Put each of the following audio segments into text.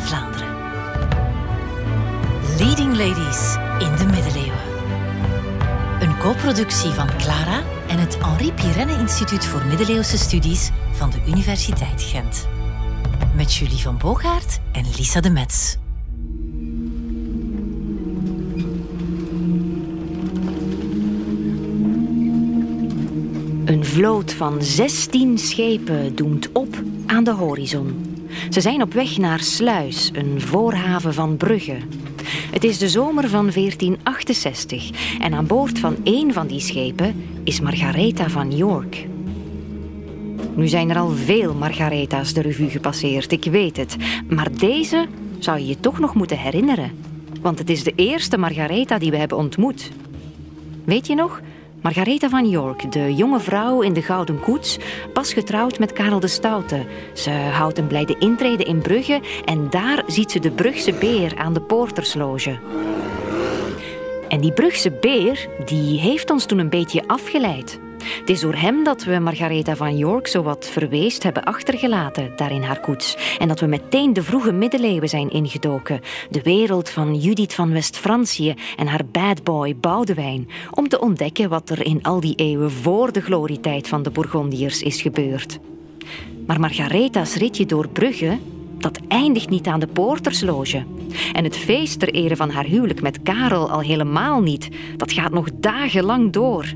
Vlaanderen. Leading Ladies in de middeleeuwen. Een co-productie van Clara en het Henri Pirenne Instituut voor Middeleeuwse Studies van de Universiteit Gent. Met Julie van Boogaard en Lisa de Metz. Een vloot van 16 schepen doemt op aan de horizon. Ze zijn op weg naar Sluis, een voorhaven van Brugge. Het is de zomer van 1468 en aan boord van één van die schepen is Margaretha van York. Nu zijn er al veel Margaretha's de revue gepasseerd, ik weet het. Maar deze zou je je toch nog moeten herinneren. Want het is de eerste Margaretha die we hebben ontmoet. Weet je nog? Margaretha van York, de jonge vrouw in de gouden koets, pas getrouwd met Karel de Stoute. Ze houdt een blijde intrede in Brugge en daar ziet ze de Brugse beer aan de poortersloge. En die Brugse beer, die heeft ons toen een beetje afgeleid. Het is door hem dat we Margaretha van York zo wat verweest hebben achtergelaten daar in haar koets. En dat we meteen de vroege middeleeuwen zijn ingedoken. De wereld van Judith van West-Francië en haar bad boy Boudewijn. Om te ontdekken wat er in al die eeuwen voor de glorietijd van de Bourgondiërs is gebeurd. Maar Margaretha's ritje door Brugge, dat eindigt niet aan de poortersloge. En het feest ter ere van haar huwelijk met Karel al helemaal niet. Dat gaat nog dagenlang door.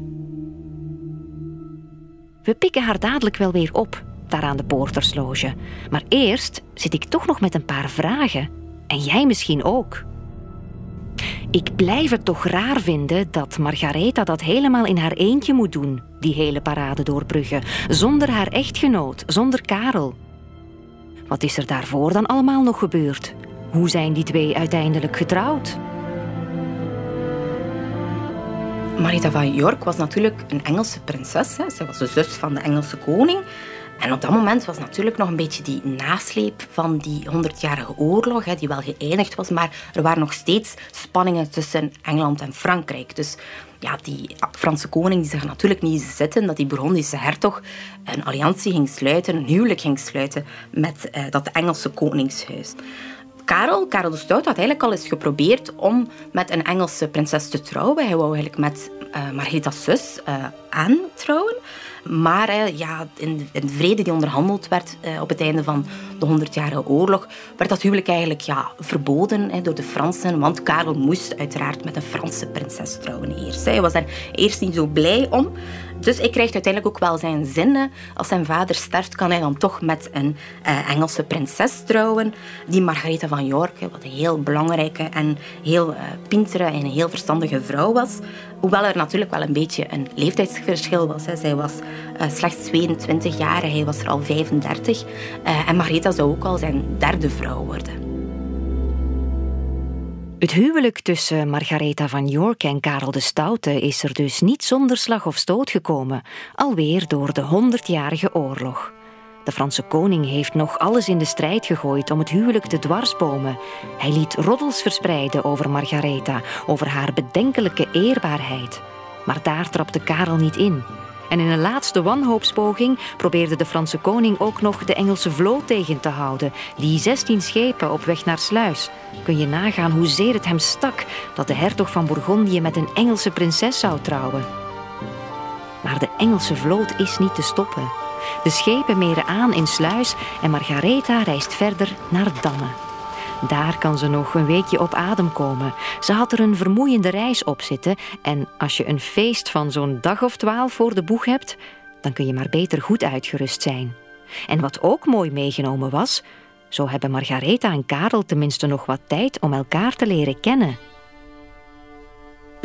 We pikken haar dadelijk wel weer op, daar aan de poortersloge. Maar eerst zit ik toch nog met een paar vragen. En jij misschien ook. Ik blijf het toch raar vinden dat Margaretha dat helemaal in haar eentje moet doen, die hele parade door Brugge, zonder haar echtgenoot, zonder Karel. Wat is er daarvoor dan allemaal nog gebeurd? Hoe zijn die twee uiteindelijk getrouwd? Marita van York was natuurlijk een Engelse prinses. Hè. Zij was de zus van de Engelse koning. En op dat moment was natuurlijk nog een beetje die nasleep van die honderdjarige oorlog, hè, die wel geëindigd was, maar er waren nog steeds spanningen tussen Engeland en Frankrijk. Dus ja, die Franse koning die zag natuurlijk niet zitten dat die Burgondische hertog een alliantie ging sluiten, een huwelijk ging sluiten met eh, dat Engelse koningshuis. Karel, Karel de Stout, had eigenlijk al eens geprobeerd om met een Engelse prinses te trouwen. Hij wou eigenlijk met uh, zus uh, Anne trouwen. Maar uh, ja, in, in, de vrede die onderhandeld werd op het einde van de Honderdjarige Oorlog, werd dat huwelijk eigenlijk ja, verboden door de Fransen. Want Karel moest uiteraard met een Franse prinses trouwen eerst. Hij was daar eerst niet zo blij om. Dus hij krijgt uiteindelijk ook wel zijn zin. Als zijn vader sterft, kan hij dan toch met een uh, Engelse prinses trouwen. Die Margaretha van York, wat een heel belangrijke en heel uh, pintere en heel verstandige vrouw was. Hoewel er natuurlijk wel een beetje een leeftijdsverschil was. Hè. Zij was uh, slechts 22 jaar, hij was er al 35. en Margaretha zou ook al zijn derde vrouw worden. Het huwelijk tussen Margaretha van York en Karel de Stoute is er dus niet zonder slag of stoot gekomen, alweer door de Honderdjarige Oorlog. De Franse koning heeft nog alles in de strijd gegooid om het huwelijk te dwarsbomen. Hij liet roddels verspreiden over Margaretha, over haar bedenkelijke eerbaarheid. Maar daar trapte Karel niet in. En in een laatste wanhoopspoging probeerde de Franse koning ook nog de Engelse vloot tegen te houden, die 16 schepen op weg naar Sluis. Kun je nagaan hoezeer het hem stak dat de hertog van Bourgondië met een Engelse prinses zou trouwen. Maar de Engelse vloot is niet te stoppen. De schepen meren aan in Sluis en Margaretha reist verder naar Damme. Daar kan ze nog een weekje op adem komen. Ze had er een vermoeiende reis op zitten en als je een feest van zo'n dag of twaalf voor de boeg hebt, dan kun je maar beter goed uitgerust zijn. En wat ook mooi meegenomen was, zo hebben Margaretha en Karel tenminste nog wat tijd om elkaar te leren kennen.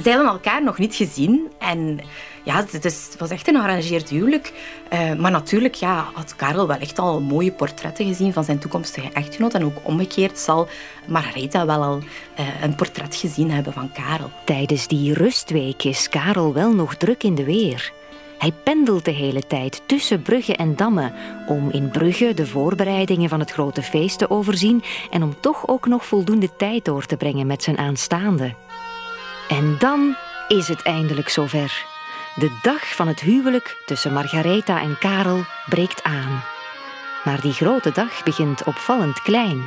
Ze hebben elkaar nog niet gezien en ja, het, was echt een gearrangeerd huwelijk. Uh, maar natuurlijk ja, had Karel wel echt al mooie portretten gezien van zijn toekomstige echtgenoot. En ook omgekeerd zal Margaretha wel al uh, een portret gezien hebben van Karel. Tijdens die rustweek is Karel wel nog druk in de weer. Hij pendelt de hele tijd tussen Brugge en Damme om in Brugge de voorbereidingen van het grote feest te overzien en om toch ook nog voldoende tijd door te brengen met zijn aanstaande. En dan is het eindelijk zover. De dag van het huwelijk tussen Margaretha en Karel breekt aan. Maar die grote dag begint opvallend klein.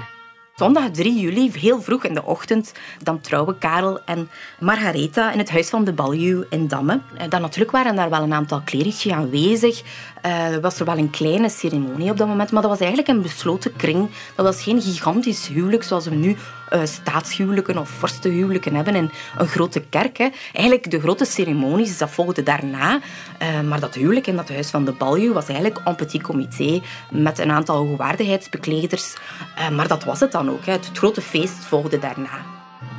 Zondag 3 juli, heel vroeg in de ochtend, dan trouwen Karel en Margaretha in het huis van de Baljuw in Damme. Eh, dan natuurlijk waren daar wel een aantal klerici aanwezig. Uh, was er wel een kleine ceremonie op dat moment, maar dat was eigenlijk een besloten kring. Dat was geen gigantisch huwelijk zoals we nu uh, staatshuwelijken of vorstenhuwelijken hebben in een grote kerk. Hè. Eigenlijk de grote ceremonies, dat daarna. Uh, maar dat huwelijk in dat huis van de Baljuw was eigenlijk een petit comité met een aantal hoogwaardigheidsbekleders. maar dat was het dan ook. Hè. Het grote feest volgde daarna.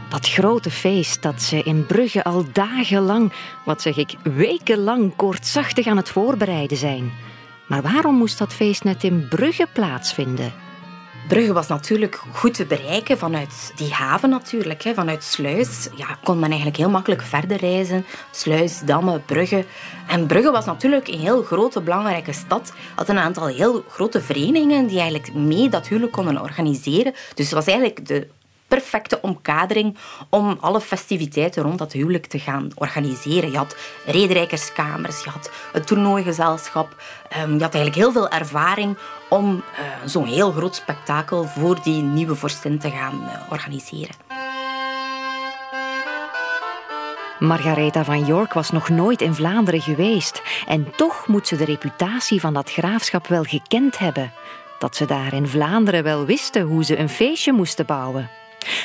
Dat grote feest dat ze in Brugge al dagenlang, wat zeg ik, wekenlang kortzachtig aan het voorbereiden zijn. Maar waarom moest dat feest net in Brugge plaatsvinden? Brugge was natuurlijk goed te bereiken vanuit die haven natuurlijk. Hè. Vanuit Sluis ja, kon men eigenlijk heel makkelijk verder reizen. Sluis, Damme, Brugge. En Brugge was natuurlijk een heel grote, belangrijke stad. Had een aantal heel grote verenigingen die eigenlijk mee dat huwelijk konden organiseren. Dus het was eigenlijk de perfecte omkadering om alle festiviteiten rond dat huwelijk te gaan organiseren. Je had rederijkerskamers, je had het toernooigezelschap. Ehm, je had eigenlijk heel veel ervaring om uh, zo'n heel groot spektakel voor die nieuwe vorstin te gaan uh, organiseren. Margaretha van York was nog nooit in Vlaanderen geweest en toch moet ze de reputatie van dat graafschap wel gekend hebben. Dat ze daar in Vlaanderen wel wisten hoe ze een feestje moesten bouwen.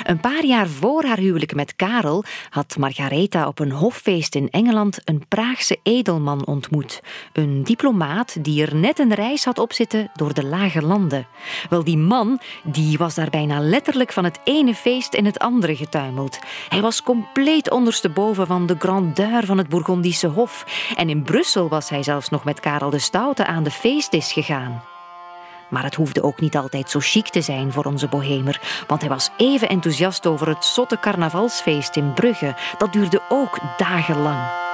Een paar jaar voor haar huwelijk met Karel had Margaretha op een hoffeest in Engeland een Praagse edelman ontmoet. Een diplomaat die er net een reis had opzitten door de lage landen. Wel, die man die was daar bijna letterlijk van het ene feest in het andere getuimeld. Hij was compleet ondersteboven van de grandeur van het Bourgondische hof. En in Brussel was hij zelfs nog met Karel de Stoute aan de feestdis gegaan. Maar het hoefde ook niet altijd zo chic te zijn voor onze bohemer, want hij was even enthousiast over het zotte carnavalsfeest in Brugge. Dat duurde ook dagenlang.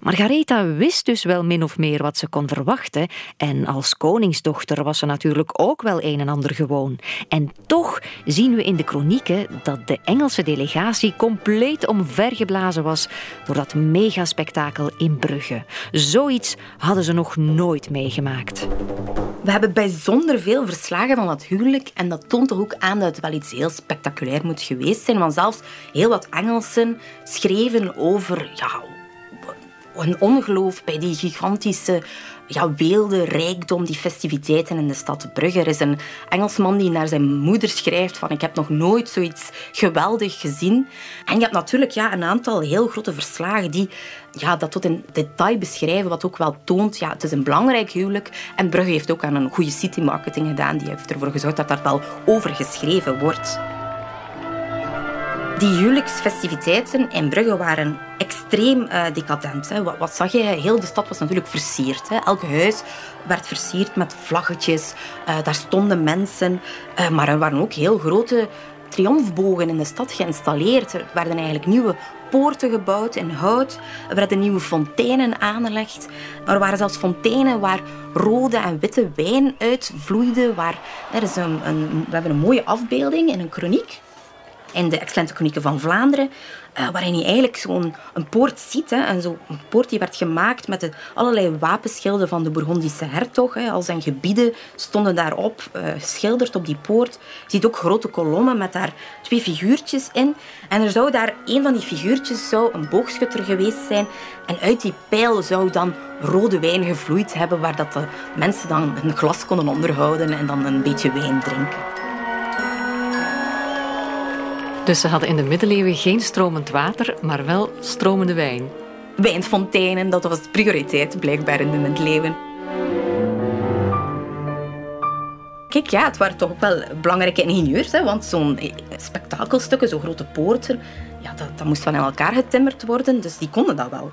Margaretha wist dus wel min of meer wat ze kon verwachten en als koningsdochter was ze natuurlijk ook wel een en ander gewoon. En toch zien we in de kronieken dat de Engelse delegatie compleet omvergeblazen was door dat megaspektakel in Brugge. Zoiets hadden ze nog nooit meegemaakt. We hebben bijzonder veel verslagen van dat huwelijk en dat toont ook aan dat het wel iets heel spectaculair moet geweest zijn. Want zelfs heel wat Engelsen schreven over ja, een ongeloof bij die gigantische ja, weelde, rijkdom, die festiviteiten in de stad Brugge. Er is een Engelsman die naar zijn moeder schrijft van ik heb nog nooit zoiets geweldig gezien. En je hebt natuurlijk ja, een aantal heel grote verslagen die ja, dat tot in detail beschrijven, wat ook wel toont, ja, het is een belangrijk huwelijk. En Brugge heeft ook aan een goede city marketing gedaan. Die heeft ervoor gezorgd dat daar wel over geschreven wordt. Die huwelijksfestiviteiten in Brugge waren extreem uh, decadent. Hè. Wat, wat, zag je? Heel de stad was natuurlijk versierd. Hè. Elk huis werd versierd met vlaggetjes. Uh, daar stonden mensen. Uh, maar er waren ook heel grote triomfbogen in de stad geïnstalleerd. Er werden eigenlijk nieuwe poorten gebouwd in hout. Er werden nieuwe fonteinen aangelegd. Er waren zelfs fonteinen waar rode en witte wijn uitvloeide. Waar, er is een, een, we hebben een mooie afbeelding in een kroniek in de excellente kronieken van Vlaanderen, uh, waarin je eigenlijk zo'n een poort ziet. Hè, en zo, een poort die werd gemaakt met de, allerlei wapenschilden van de Bourgondische hertog. Hè, al zijn gebieden stonden daarop, uh, geschilderd op die poort. Je ziet ook grote kolommen met daar twee figuurtjes in. En er zou daar, een van die figuurtjes zou een boogschutter geweest zijn. En uit die pijl zou dan rode wijn gevloeid hebben, waar dat de mensen dan een glas konden onderhouden en dan een beetje wijn drinken. Dus ze hadden in de middeleeuwen geen stromend water, maar wel stromende wijn. Wijnfonteinen, dat was prioriteit blijkbaar in de middeleeuwen. Kijk, ja, het waren toch wel belangrijke ingenieurs, hè, want zo'n spektakelstukken, zo'n grote poorten, ja, dat, dat moest van in elkaar getimmerd worden, dus die konden dat wel.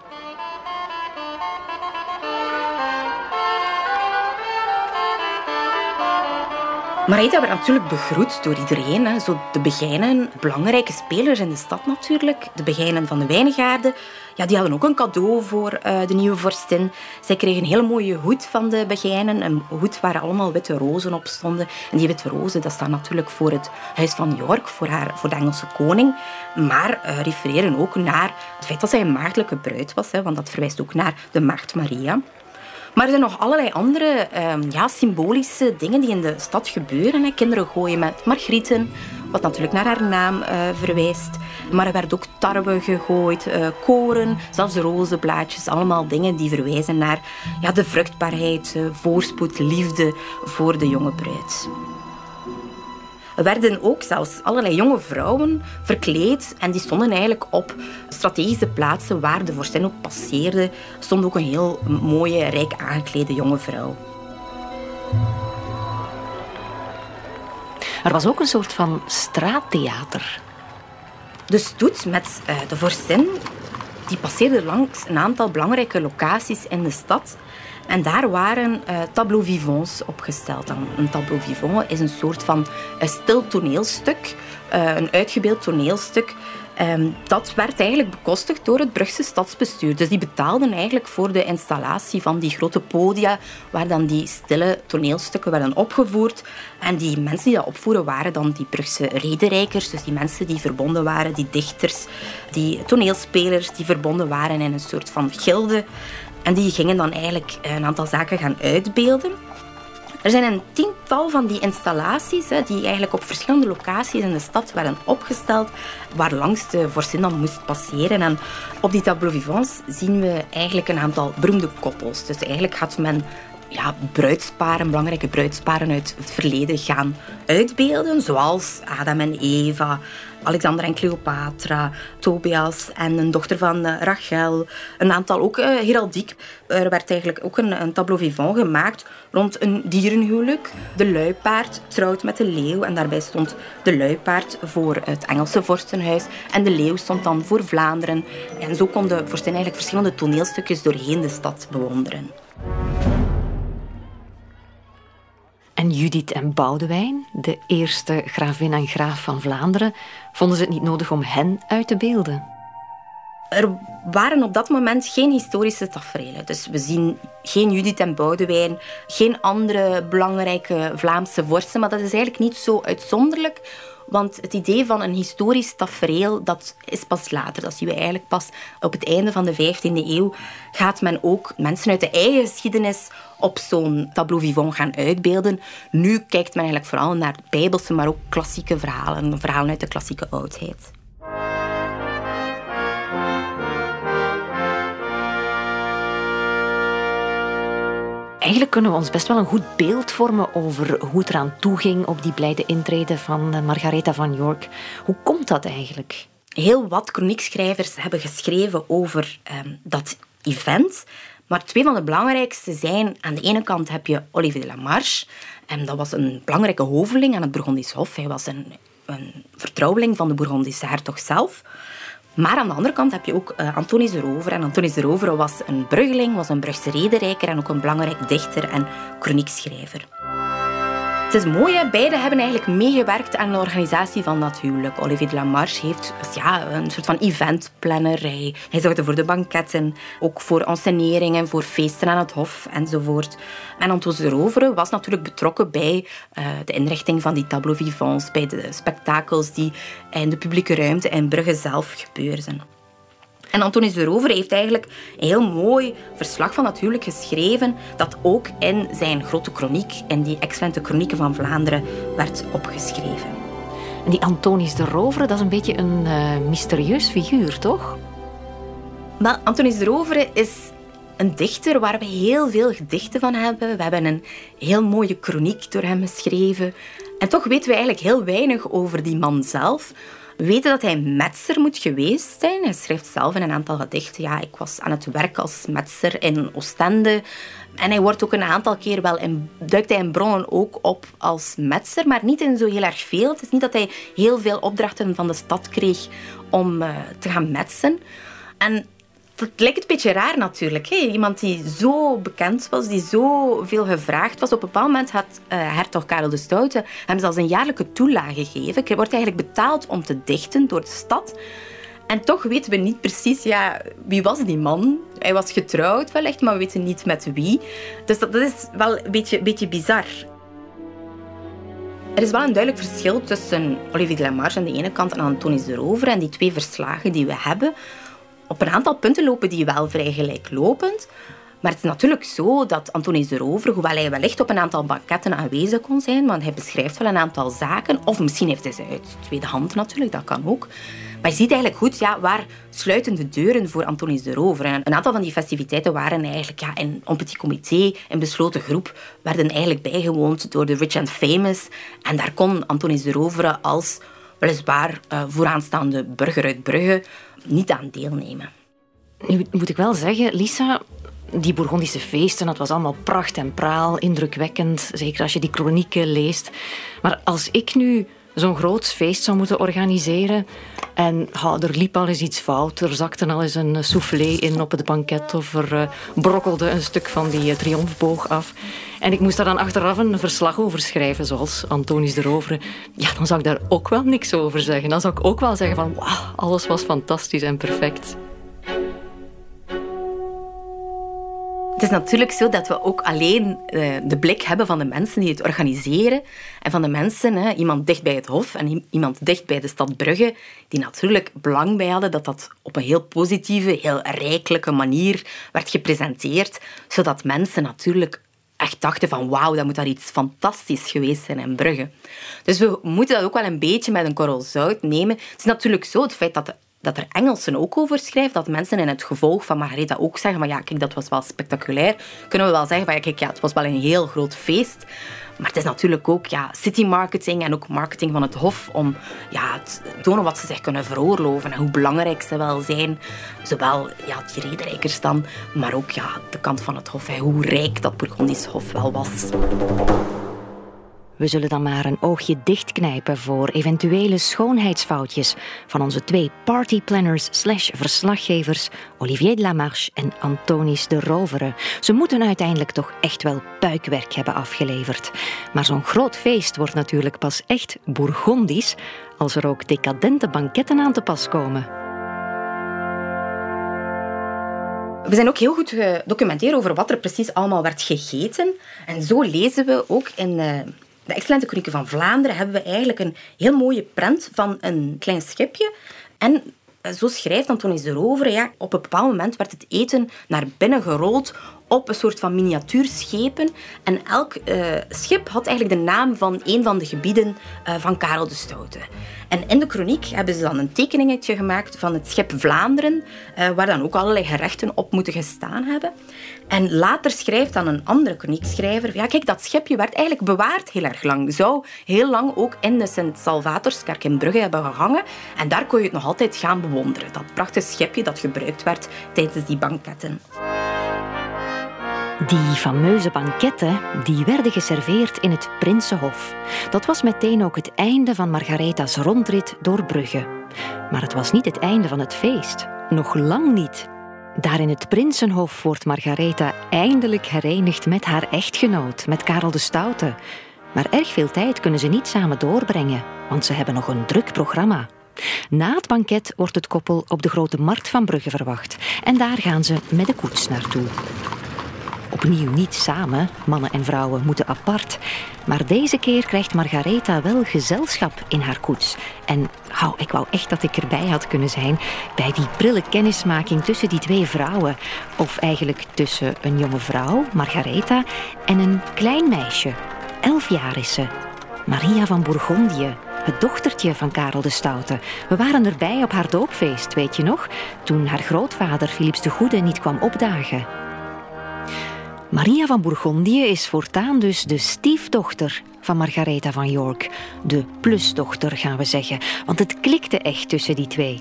Marita werd natuurlijk begroet door iedereen. Hè. Zo de Begijnen, belangrijke spelers in de stad natuurlijk. De Begijnen van de Wijngaarden. Ja, die hadden ook een cadeau voor uh, de nieuwe vorstin. Zij kregen een hele mooie hoed van de Begijnen. Een hoed waar allemaal witte rozen op stonden. En die witte rozen, dat staan natuurlijk voor het Huis van York, voor, haar, voor de Engelse koning. Maar uh, refereren ook naar het feit dat zij een maagdelijke bruid was. Hè, want dat verwijst ook naar de maagd Maria. Maar er zijn nog allerlei andere ehm, ja, symbolische dingen die in de stad gebeuren. Kinderen gooien met margrieten, wat natuurlijk naar haar naam uh, verwijst. Maar er werd ook tarwe gegooid, uh, koren, zelfs rozenblaadjes. Allemaal dingen die verwijzen naar ja, de vruchtbaarheid, uh, voorspoed, liefde voor de jonge bruid. Er werden ook zelfs allerlei jonge vrouwen verkleed en die stonden eigenlijk op strategische plaatsen waar de vorstin ook passeerde. stond ook een heel mooie, rijk aangeklede jonge vrouw. Er was ook een soort van straattheater. De stoet met uh, de vorstin die passeerde langs een aantal belangrijke locaties in de stad. En daar waren uh, tableaux vivants opgesteld. Een tableau vivant is een soort van een stil toneelstuk, uh, een uitgebeeld toneelstuk. Um, dat werd eigenlijk bekostigd door het Brugse stadsbestuur. Dus die betaalden eigenlijk voor de installatie van die grote podia, waar dan die stille toneelstukken werden opgevoerd. En die mensen die dat opvoeren waren dan die Brugse rederijkers, dus die mensen die verbonden waren, die dichters, die toneelspelers, die verbonden waren in een soort van gilde. En die gingen dan eigenlijk een aantal zaken gaan uitbeelden. Er zijn een tiental van die installaties die eigenlijk op verschillende locaties in de stad werden opgesteld, waar langs de dan moest passeren. En op die tableau vivants zien we eigenlijk een aantal beroemde koppels. Dus eigenlijk had men ja, bruidsparen, belangrijke bruidsparen uit het verleden gaan uitbeelden, zoals Adam en Eva, Alexander en Cleopatra, Tobias en een dochter van eh, Rachel. Een aantal ook uh, heraldiek. Er werd eigenlijk ook een, een tableau vivant gemaakt rond een dierenhuwelijk. De luipaard trouwt met de leeuw en daarbij stond de luipaard voor het Engelse vorstenhuis en de leeuw stond dan voor Vlaanderen. En zo kon de vorstin eigenlijk verschillende toneelstukjes doorheen de stad bewonderen. En Judith en Boudewijn, de eerste gravin en graaf van Vlaanderen, vonden ze het niet nodig om hen uit te beelden? Er waren op dat moment geen historische tafereelen. Dus we zien geen Judith en Boudewijn, geen andere belangrijke Vlaamse vorsten. Maar dat is eigenlijk niet zo uitzonderlijk want het idee van een historisch tafereel, dat is pas later. Dat zien we eigenlijk pas op het einde van de 15e eeuw. Gaat men ook mensen uit de eigen geschiedenis op zo'n tableau vivant gaan uitbeelden. Nu kijkt men eigenlijk vooral naar bijbelse, maar ook klassieke verhalen. Verhalen uit de klassieke oudheid. Eigenlijk kunnen we ons best wel een goed beeld vormen over hoe het eraan toe ging op die blijde intrede van eh, Margaretha van York. Hoe komt dat eigenlijk? Heel wat chroniekschrijvers hebben geschreven over ehm, dat event. Maar twee van de belangrijkste zijn, aan de ene kant heb je Olivier de la Marche. En dat was een belangrijke hoveling aan het Bourgondisch Hof. Hij was een, een vertrouweling van de Bourgondische hertog zelf. Maar aan de andere kant heb je ook uh, Antonis de Rover. En Antonis de Rover was een bruggeling, was een Brugse rederijker en ook een belangrijk dichter en chroniekschrijver. Het is mooi, hè? hebben eigenlijk meegewerkt aan de organisatie van dat huwelijk. Olivier de Lamarche heeft ja, een soort van eventplanner. Hij, zorgde voor de banketten, ook voor enseneringen, voor feesten aan het hof enzovoort. En Antonis de Rovere was natuurlijk betrokken bij uh, de inrichting van die tableau vivants, bij de spektakels die in de publieke ruimte in Brugge zelf gebeurden. En Antonis de Rover heeft eigenlijk een heel mooi verslag van dat huwelijk geschreven, dat ook in zijn grote chroniek, in die excellente chronieken van Vlaanderen, werd opgeschreven. En die Antonis de Rover, dat is een beetje een uh, mysterieus figuur, toch? Maar Antonis de Rover is een dichter waar we heel veel gedichten van hebben. We hebben een heel mooie chroniek door hem geschreven. En toch weten we eigenlijk heel weinig over die man zelf. We weten dat hij metser moet geweest zijn. Hij schrijft zelf in een aantal gedichten. Ja, ik was aan het werk als metser in Oostende. En hij wordt ook een aantal keer wel in, duikt hij in bronnen ook op als metser, maar niet in zo heel erg veel. Het is niet dat hij heel veel opdrachten van de stad kreeg om uh, te gaan metsen. En dat lijkt een beetje raar natuurlijk. Hè? Iemand die zo bekend was, die zo veel gevraagd was. Op een bepaald moment had uh, hertog Karel de Stoute hem zelfs een jaarlijke toelage gegeven. Hij wordt eigenlijk betaald om te dichten door de stad. En toch weten we niet precies, ja, wie was die man? Hij was getrouwd wellicht, maar we weten niet met wie. Dus dat, dat is wel een beetje, beetje bizar. Er is wel een duidelijk verschil tussen Olivier de Lamarche aan de ene kant en Antonis de Rover en die twee verslagen die we hebben op een aantal punten lopen die wel vrij gelijklopend. Maar het is natuurlijk zo dat Antonius de Rover, hoewel hij wellicht op een aantal banketten aanwezig kon zijn, want hij beschrijft wel een aantal zaken, of misschien heeft hij ze uit tweede hand natuurlijk, dat kan ook. Maar je ziet eigenlijk goed ja, waar sluiten de deuren voor Antonius de Rover. En een aantal van die festiviteiten waren eigenlijk ja, in een petit comité, in besloten groep, werden eigenlijk bijgewoond door de rich and famous. En daar kon Antonius de Rover als weliswaar uh, vooraanstaande burger uit Brugge niet aan deelnemen. Nu moet ik wel zeggen, Lisa, die Bourgondische feesten, dat was allemaal pracht en praal, indrukwekkend, zeker als je die chronieken leest. Maar als ik nu zo'n groot feest zou moeten organiseren en er liep al eens iets fout, er zakte al eens een soufflé in op het banket of er uh, brokkelde een stuk van die uh, triomfboog af en ik moest daar dan achteraf een verslag over schrijven, zoals Antonius de Rovere, ja, dan zou ik daar ook wel niks over zeggen. Dan zou ik ook wel zeggen van, wauw, alles was fantastisch en perfect. Het is natuurlijk zo dat we ook alleen uh, de blik hebben van de mensen die het organiseren en van de mensen, iemand dicht bij het Hof en iemand dicht bij de stad Brugge, die natuurlijk belang bij hadden dat dat op een heel positieve, heel rijkelijke manier werd gepresenteerd, zodat mensen natuurlijk echt dachten van wauw, dat moet daar iets fantastisch geweest zijn in Brugge. Dus we moeten dat ook wel een beetje met een korrel zout nemen. Het is natuurlijk zo, het feit dat de dat er Engelsen ook over schrijft, dat mensen in het gevolg van Margaretha ook zeggen van ja, kijk, dat was wel spectaculair. Kunnen we wel zeggen van ja, kijk, ja, het was wel een heel groot feest. Maar het is natuurlijk ook ja, city marketing en ook marketing van het Hof om ja, te tonen wat ze zich kunnen veroorloven en hoe belangrijk ze wel zijn. Zowel ja, die rederijkers dan, maar ook ja, de kant van het Hof, hoe rijk dat Burgondisch Hof wel was. We zullen dan maar een oogje dichtknijpen voor eventuele schoonheidsfoutjes van onze twee partyplanners slash verslaggevers Olivier de Lamarche en Antonis de Rovere. Ze moeten uiteindelijk toch echt wel puikwerk hebben afgeleverd. Maar zo'n groot feest wordt natuurlijk pas echt Bourgondisch als er ook decadente banketten aan te pas komen. We zijn ook heel goed gedocumenteerd over wat er precies allemaal werd gegeten. En zo lezen we ook in eh, de Excellente Chronieken van Vlaanderen hebben we eigenlijk een heel mooie prent van een klein schipje. En eh, zo schrijft Antonis de Rover, ja, op een bepaald moment werd het eten naar binnen gerold op een soort van miniatuurschepen. En elk uh, schip had eigenlijk de naam van een van de gebieden uh, van Karel de Stoute. En in de chroniek hebben ze dan een tekeningetje gemaakt van het schip Vlaanderen, waar dan ook allerlei gerechten op moeten gestaan hebben. En later schrijft dan een andere chroniekschrijver, ja kijk, dat schipje werd eigenlijk bewaard heel erg lang. Zou heel lang ook in de Sint-Salvatorskerk in Brugge hebben gehangen. En daar kon je het nog altijd gaan bewonderen. Dat prachtige schipje dat gebruikt werd tijdens die banketten. Die fameuze banketten die werden geserveerd in het Prinsenhof. Dat was meteen ook het einde van Margaretha's rondrit door Brugge. Maar het was niet het einde van het feest. Nog lang niet. Daar in het Prinsenhof wordt Margaretha eindelijk herenigd met haar echtgenoot, met Karel de Stoute. Maar erg veel tijd kunnen ze niet samen doorbrengen, want ze hebben nog een druk programma. Na het banket wordt het koppel op de grote markt van Brugge verwacht en daar gaan ze met de koets naartoe. Opnieuw niet samen, mannen en vrouwen moeten apart. Maar deze keer krijgt Margaretha wel gezelschap in haar koets. En hou, ik wou echt dat ik erbij had kunnen zijn bij die prille kennismaking tussen die twee vrouwen. Of eigenlijk tussen een jonge vrouw, Margaretha, en een klein meisje. Elf jaar is ze. Maria van Bourgondië, het dochtertje van Karel de Stoute. We waren erbij op haar doopfeest, weet je nog? Toen haar grootvader Philips de Goede niet kwam opdagen. Maria van Bourgondië is voortaan dus de stiefdochter van Margaretha van York. De plusdochter, gaan we zeggen. Want het klikte echt tussen die twee.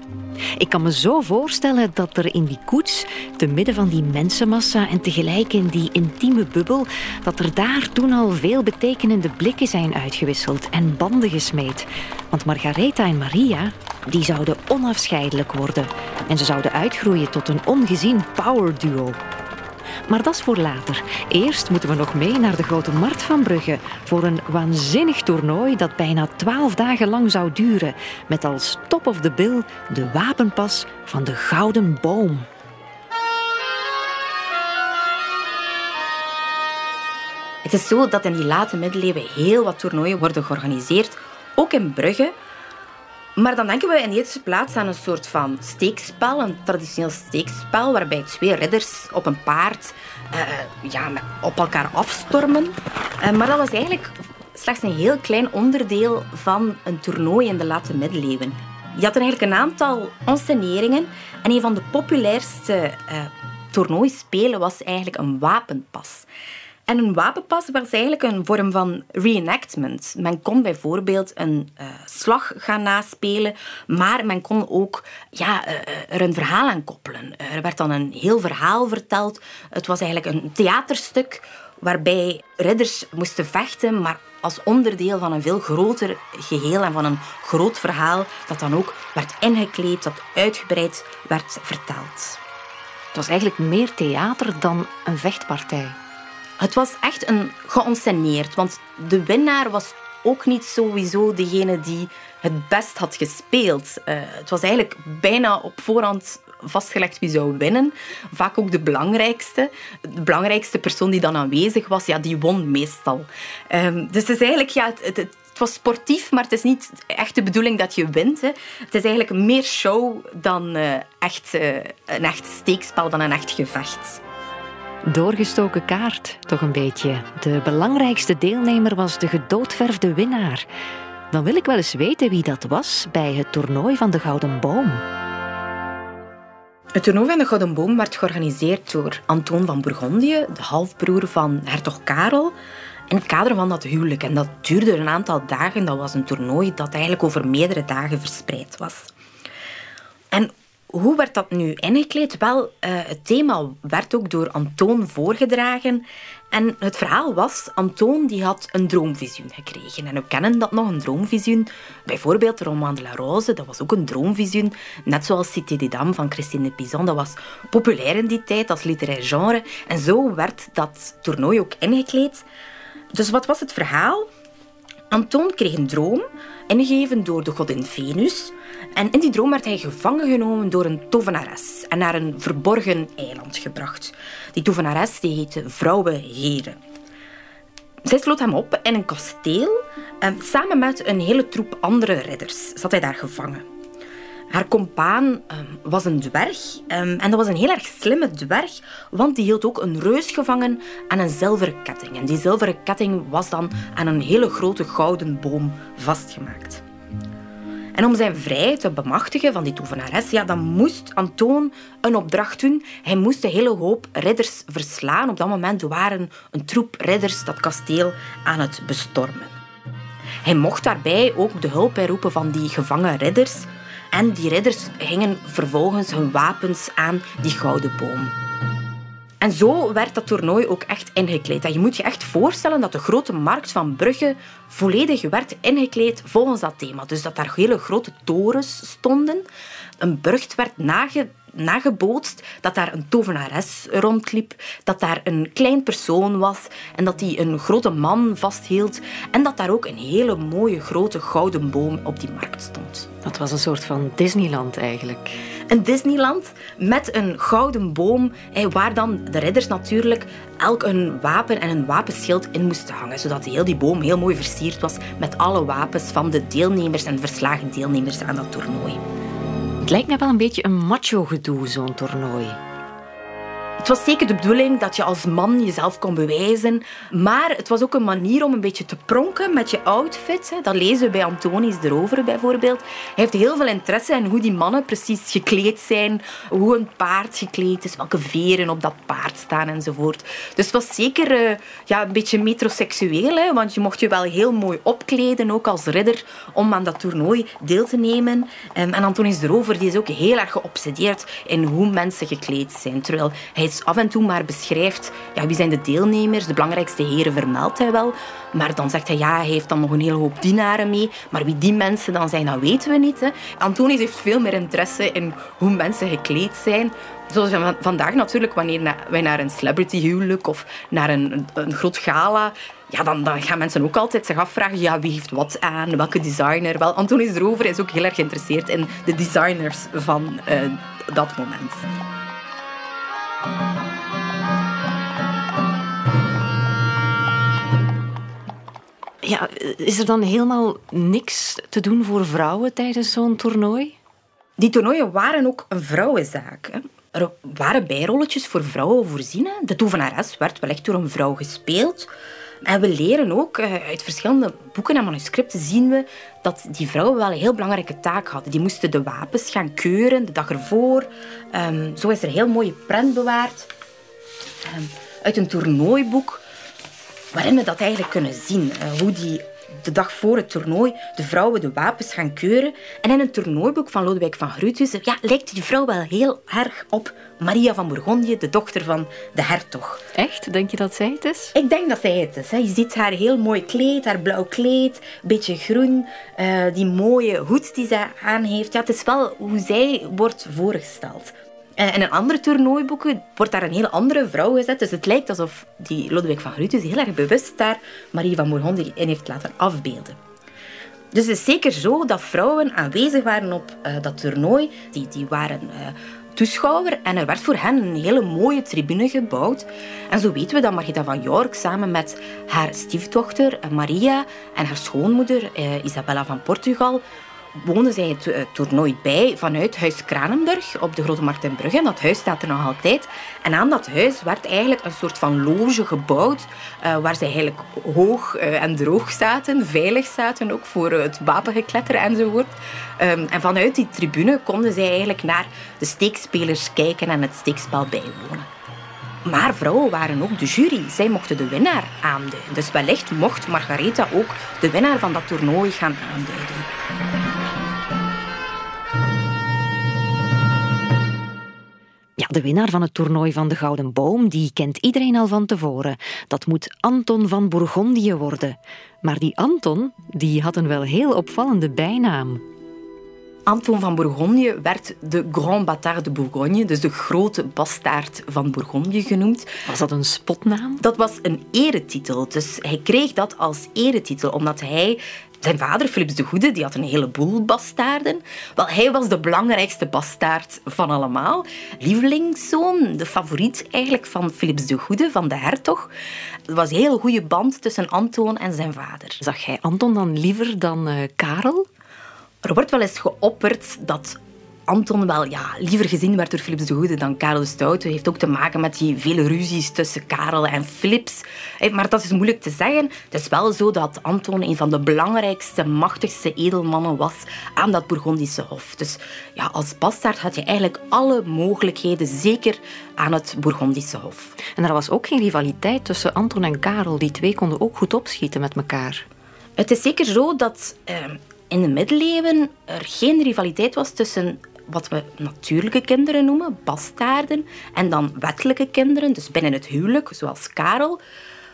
Ik kan me zo voorstellen dat er in die koets, te midden van die mensenmassa en tegelijk in die intieme bubbel, dat er daar toen al veel betekenende blikken zijn uitgewisseld en banden gesmeed. Want Margaretha en Maria, die zouden onafscheidelijk worden. En ze zouden uitgroeien tot een ongezien powerduo. Maar dat is voor later. Eerst moeten we nog mee naar de Grote Markt van Brugge voor een waanzinnig toernooi dat bijna twaalf dagen lang zou duren. Met als top of the bill de wapenpas van de Gouden Boom. Het is zo dat in die late middeleeuwen heel wat toernooien worden georganiseerd, ook in Brugge, Maar dan denken we in de eerste plaats aan een soort van steekspel, een traditioneel steekspel, waarbij twee ridders op een paard uh, ja, op elkaar afstormen. Uh, maar dat was eigenlijk slechts een heel klein onderdeel van een toernooi in de late middeleeuwen. Je had eigenlijk een aantal ensceneringen en een van de populairste uh, toernooispelen was eigenlijk een wapenpas. En een wapenpas was eigenlijk een vorm van reenactment. Men kon bijvoorbeeld een uh, slag gaan naspelen, maar men kon ook ja, uh, er een verhaal aan koppelen. Er werd dan een heel verhaal verteld. Het was eigenlijk een theaterstuk waarbij ridders moesten vechten, maar als onderdeel van een veel groter geheel en van een groot verhaal dat dan ook werd ingekleed, dat uitgebreid werd verteld. Het was eigenlijk meer theater dan een vechtpartij. Het was echt een geënsceneerd, want de winnaar was ook niet sowieso degene die het best had gespeeld. Uh, het was eigenlijk bijna op voorhand vastgelegd wie zou winnen. Vaak ook de belangrijkste. De belangrijkste persoon die dan aanwezig was, ja, die won meestal. Um, dus het is eigenlijk, ja, het, het, was sportief, maar het is niet echt de bedoeling dat je wint. Hè. Het is eigenlijk meer show dan uh, echt, uh, een echt steekspel, dan een echt gevecht. Doorgestoken kaart, toch een beetje. De belangrijkste deelnemer was de gedoodverfde winnaar. Dan wil ik wel eens weten wie dat was bij het toernooi van de Gouden Boom. Het toernooi van de Gouden Boom werd georganiseerd door Antoon van Bourgondië, de halfbroer van hertog Karel, in het kader van dat huwelijk. En dat duurde een aantal dagen. Dat was een toernooi dat eigenlijk over meerdere dagen verspreid was. En hoe werd dat nu ingekleed? Wel, uh, het thema werd ook door Antoon voorgedragen. En het verhaal was, Antoon die had een droomvisioen gekregen. En we kennen dat nog, een droomvisioen. Bijvoorbeeld roman de la Rose, dat was ook een droomvisioen. Net zoals Cité des Dames van Christine Pizan, dat was populair in die tijd als literair genre. En zo werd dat toernooi ook ingekleed. Dus wat was het verhaal? Antoon kreeg een droom, ingegeven door de godin Venus. En in die droom werd hij gevangen genomen door een tovenares en naar een verborgen eiland gebracht. Die tovenares die heette Vrouwe Heren. Zij sloot hem op in een kasteel. En samen met een hele troep andere ridders zat hij daar gevangen. Haar compaan ehm, was een dwerg. Ehm, en dat was een heel erg slimme dwerg, want die hield ook een reus gevangen aan een zilveren ketting. En die zilveren ketting was dan aan een hele grote gouden boom vastgemaakt. En om zijn vrijheid te bemachtigen van die tovenares, ja, dan moest Antoon een opdracht doen. Hij moest een hele hoop ridders verslaan. Op dat moment waren een troep ridders dat kasteel aan het bestormen. Hij mocht daarbij ook de hulp bijroepen van die gevangen ridders. En die ridders gingen vervolgens hun wapens aan die gouden boom. En zo werd dat toernooi ook echt ingekleed. En je moet je echt voorstellen dat de grote markt van Brugge volledig werd ingekleed volgens dat thema. Dus dat daar hele grote torens stonden. Een burcht werd nage nagebootst dat daar een tovenares rondliep, dat daar een klein persoon was en dat die een grote man vasthield en dat daar ook een hele mooie grote gouden boom op die markt stond. Dat was een soort van Disneyland eigenlijk. Een Disneyland met een gouden boom waar dan de ridders natuurlijk elk een wapen en een wapenschild in moesten hangen, zodat heel die boom heel mooi versierd was met alle wapens van de deelnemers en verslagen deelnemers aan dat toernooi. Het lijkt me wel een beetje een macho-gedoe, zo'n toernooi. Het was zeker de bedoeling dat je als man jezelf kon bewijzen. Maar het was ook een manier om een beetje te pronken met je outfit. Dat lezen we bij Antonius erover bijvoorbeeld. Hij heeft heel veel interesse in hoe die mannen precies gekleed zijn. Hoe een paard gekleed is. Welke veren op dat paard staan enzovoort. Dus het was zeker uh, ja, een beetje metroseksueel. Want je mocht je wel heel mooi opkleden, ook als ridder, om aan dat toernooi deel te nemen. Um, en Antonius erover die is ook heel erg geobsedeerd in hoe mensen gekleed zijn. Terwijl hij af en toe maar beschrijft ja, wie zijn de deelnemers, de belangrijkste heren vermeldt hij wel. Maar dan zegt hij, ja, hij heeft dan nog een hele hoop dienaren mee. Maar wie die mensen dan zijn, dat weten we niet. Hè. Antonius heeft veel meer interesse in hoe mensen gekleed zijn. Zoals vandaag natuurlijk, wanneer wij naar een celebrity huwelijk of naar een, een groot gala ja, dan, dan, gaan mensen ook altijd zich afvragen, ja, wie heeft wat aan, welke designer. Wel, Antonius erover is ook heel erg geïnteresseerd in de designers van uh, dat moment. Ja, is er dan helemaal niks te doen voor vrouwen tijdens zo'n toernooi? Die toernooien waren ook een vrouwenzaak. Hè. Er waren bijrolletjes voor vrouwen voorzien. De tovenares werd wel echt door een vrouw gespeeld. En we leren ook eh, uit verschillende boeken en manuscripten zien we dat die vrouwen wel een heel belangrijke taak hadden. Die moesten de wapens gaan keuren de dag ervoor. Um, zo is er een heel mooie prent bewaard um, uit een toernooiboek waarin we dat eigenlijk kunnen zien. Uh, hoe die de dag voor het toernooi de vrouwen de wapens gaan keuren. En in een toernooiboek van Lodewijk van Groethuis ja, lijkt die vrouw wel heel erg op Maria van Bourgondië, de dochter van de hertog. Echt? Denk je dat zij het is? Ik denk dat zij het is. Je ziet haar heel mooi kleed, haar blauw kleed, een beetje groen, uh, die mooie hoed die zij aan heeft. Ja, het is wel hoe zij wordt voorgesteld. En in een andere toernooiboeken wordt daar een heel andere vrouw gezet. Dus het lijkt alsof die Lodewijk van Groetus heel erg bewust daar Marie van Bourgondië in heeft laten afbeelden. Dus het is zeker zo dat vrouwen aanwezig waren op uh, dat toernooi. Die, die waren uh, toeschouwer en er werd voor hen een hele mooie tribune gebouwd. En zo weten we dat Margita van York samen met haar stiefdochter Maria en haar schoonmoeder Isabella van Portugal wonen zij het uh, toernooi bij vanuit Huis Kranenburg op de Grote Markt in Brugge. Dat huis staat er nog altijd. En aan dat huis werd eigenlijk een soort van loge gebouwd, uh, waar zij eigenlijk hoog uh, en droog zaten, veilig zaten, ook voor het wapengekletter enzovoort. Um, en vanuit die tribune konden zij eigenlijk naar de steekspelers kijken en het steekspel bijwonen. Maar vrouwen waren ook de jury. Zij mochten de winnaar aanduiden. Dus wellicht mocht Margaretha ook de winnaar van dat toernooi gaan aanduiden. De winnaar van het toernooi van de Gouden Boom, die kent iedereen al van tevoren. Dat moet Anton van Bourgondië worden. Maar die Anton, die had een wel heel opvallende bijnaam. Anton van Bourgondië werd de Grand Bâtard de Bourgogne, dus de grote bastaard van Bourgondië genoemd. Was dat een spotnaam? Dat was een eretitel. Dus hij kreeg dat als eretitel omdat hij zijn vader, Philips de Goede, die had een heleboel bastaarden. Wel, hij was de belangrijkste bastaard van allemaal. Lievelingszoon, de favoriet eigenlijk van Philips de Goede, van de hertog. Er was een hele goede band tussen Anton en zijn vader. Zag jij Anton dan liever dan uh, Karel? Er wordt wel eens geopperd dat Anton wel ja, liever gezien werd door Philips de Goede dan Karel de Stoute. Heeft ook te maken met die vele ruzies tussen Karel en Philips. Maar dat is moeilijk te zeggen. Het is wel zo dat Anton een van de belangrijkste, machtigste edelmannen was aan dat Bourgondische hof. Dus ja, als bastaard had je eigenlijk alle mogelijkheden, zeker aan het Bourgondische hof. En er was ook geen rivaliteit tussen Anton en Karel. Die twee konden ook goed opschieten met elkaar. Het is zeker zo dat... Eh, in de middeleeuwen er geen rivaliteit was tussen wat we natuurlijke kinderen noemen, bastaarden, en dan wettelijke kinderen, dus binnen het huwelijk, zoals Karel.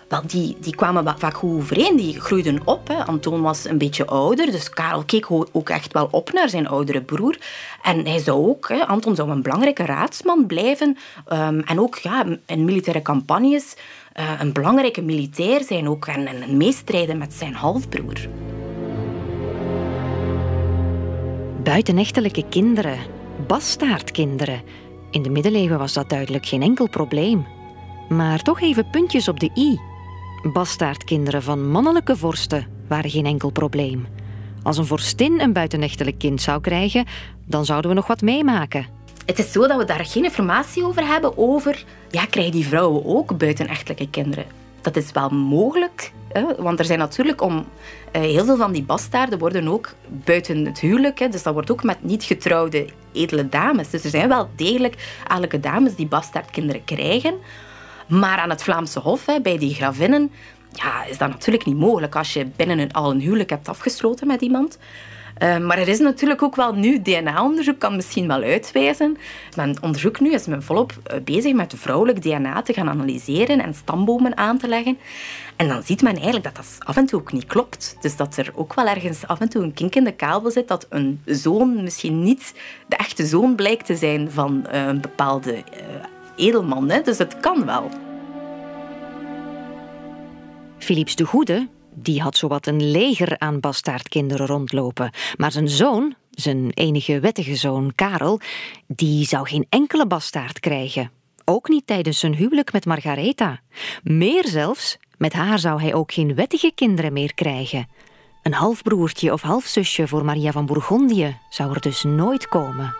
Wel, die, die kwamen vaak goed overeen, die groeiden op. Hè. Anton was een beetje ouder, dus Karel keek ook echt wel op naar zijn oudere broer. En hij zou ook, hè, Anton zou een belangrijke raadsman blijven um, en ook ja, in militaire campagnes uh, een belangrijke militair zijn ook en, en meestrijden met zijn halfbroer. Buitenechtelijke kinderen, bastaardkinderen. In de middeleeuwen was dat duidelijk geen enkel probleem. Maar toch even puntjes op de i. Bastaardkinderen van mannelijke vorsten waren geen enkel probleem. Als een vorstin een buitenechtelijk kind zou krijgen, dan zouden we nog wat meemaken. Het is zo dat we daar geen informatie over hebben over... Ja, krijgen die vrouwen ook buitenechtelijke kinderen? Dat is wel mogelijk, hè? want er zijn natuurlijk om... Uh, heel veel van die bastaarden worden ook buiten het huwelijk, hè? dus dat wordt ook met niet getrouwde edele dames. Dus er zijn wel degelijk adellijke dames die bastaardkinderen krijgen. Maar aan het Vlaamse Hof, hè, bij die gravinnen, ja, is dat natuurlijk niet mogelijk als je binnen een, al een huwelijk hebt afgesloten met iemand. Uh, maar er is natuurlijk ook wel nu DNA-onderzoek, kan misschien wel uitwijzen. Men onderzoek nu is men volop uh, bezig met vrouwelijk DNA te gaan analyseren en stambomen aan te leggen. En dan ziet men eigenlijk dat dat af en toe ook niet klopt. Dus dat er ook wel ergens af en toe een kink in de kabel zit, dat een zoon misschien niet de echte zoon blijkt te zijn van uh, een bepaalde edelman. Hè. Dus het kan wel. Philips de Goede die had zowat een leger aan bastaardkinderen rondlopen. Maar zijn zoon, zijn enige wettige zoon Karel, die zou geen enkele bastaard krijgen. Ook niet tijdens zijn huwelijk met Margaretha. Meer zelfs, Met haar zou hij ook geen wettige kinderen meer krijgen. Een halfbroertje of halfzusje voor Maria van Bourgondië zou er dus nooit komen.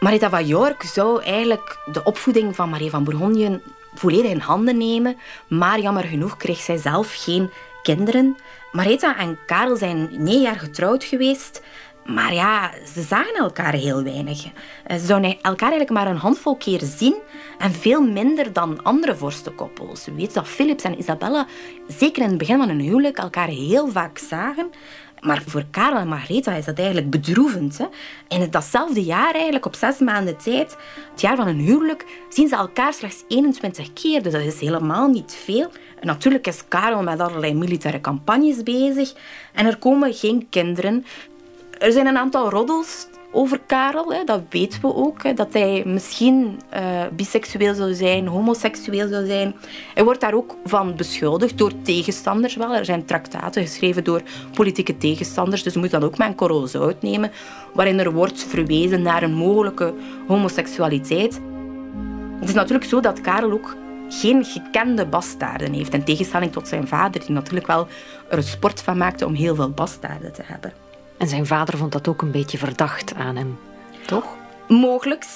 Marita van York zou eigenlijk de opvoeding van Maria van Bourgondië volledig in handen nemen, maar jammer genoeg kreeg zij zelf geen kinderen. Marita en Karel zijn negen jaar getrouwd geweest. Maar ja, ze zagen elkaar heel weinig. Eh, ze zouden elkaar eigenlijk maar een handvol keer zien en veel minder dan andere vorstenkoppels. We weten dat Philips en Isabella, zeker in het begin van hun huwelijk, elkaar heel vaak zagen. Maar voor Karel en Margaretha is dat eigenlijk bedroevend. Hè? In datzelfde jaar, eigenlijk op zes maanden tijd, het jaar van hun huwelijk, zien ze elkaar slechts 21 keer. Dus dat is helemaal niet veel. Natuurlijk is Karel met allerlei militaire campagnes bezig. En er komen geen kinderen. Er zijn een aantal roddels over Karel, hè, dat weten we ook. Hè, dat hij misschien uh, biseksueel zou zijn, homoseksueel zou zijn. Hij wordt daar ook van beschuldigd door tegenstanders wel. Er zijn traktaten geschreven door politieke tegenstanders, dus moet dat ook met een korrel nemen, waarin er wordt verwezen naar een mogelijke homoseksualiteit. Het is natuurlijk zo dat Karel ook geen gekende bastaarden heeft, in tegenstelling tot zijn vader, die natuurlijk wel er een sport van maakte om heel veel bastaarden te hebben. En zijn vader vond dat ook een beetje verdacht aan hem, toch? Mogelijk.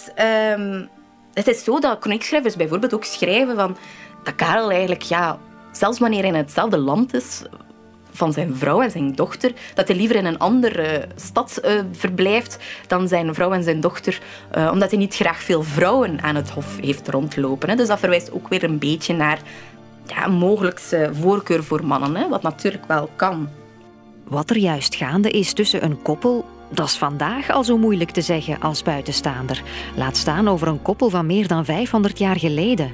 Um, het is zo dat chroniekschrijvers bijvoorbeeld ook schrijven van dat Karel eigenlijk, ja, zelfs wanneer hij in hetzelfde land is van zijn vrouw en zijn dochter, dat hij liever in een andere stad uh, verblijft dan zijn vrouw en zijn dochter, uh, omdat hij niet graag veel vrouwen aan het hof heeft rondlopen. Hè. Dus dat verwijst ook weer een beetje naar ja, een mogelijkse voorkeur voor mannen, hè, wat natuurlijk wel kan. Wat er juist gaande is tussen een koppel, dat is vandaag al zo moeilijk te zeggen als buitenstaander. Laat staan over een koppel van meer dan 500 jaar geleden.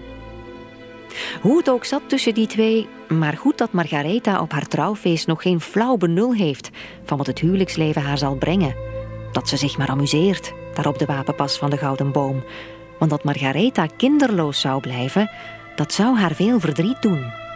Hoe het ook zat tussen die twee, maar goed dat Margaretha op haar trouwfeest nog geen flauw benul heeft van wat het huwelijksleven haar zal brengen. Dat ze zich maar amuseert, daar op de wapenpas van de Gouden Boom. Want dat Margaretha kinderloos zou blijven, dat zou haar veel verdriet doen.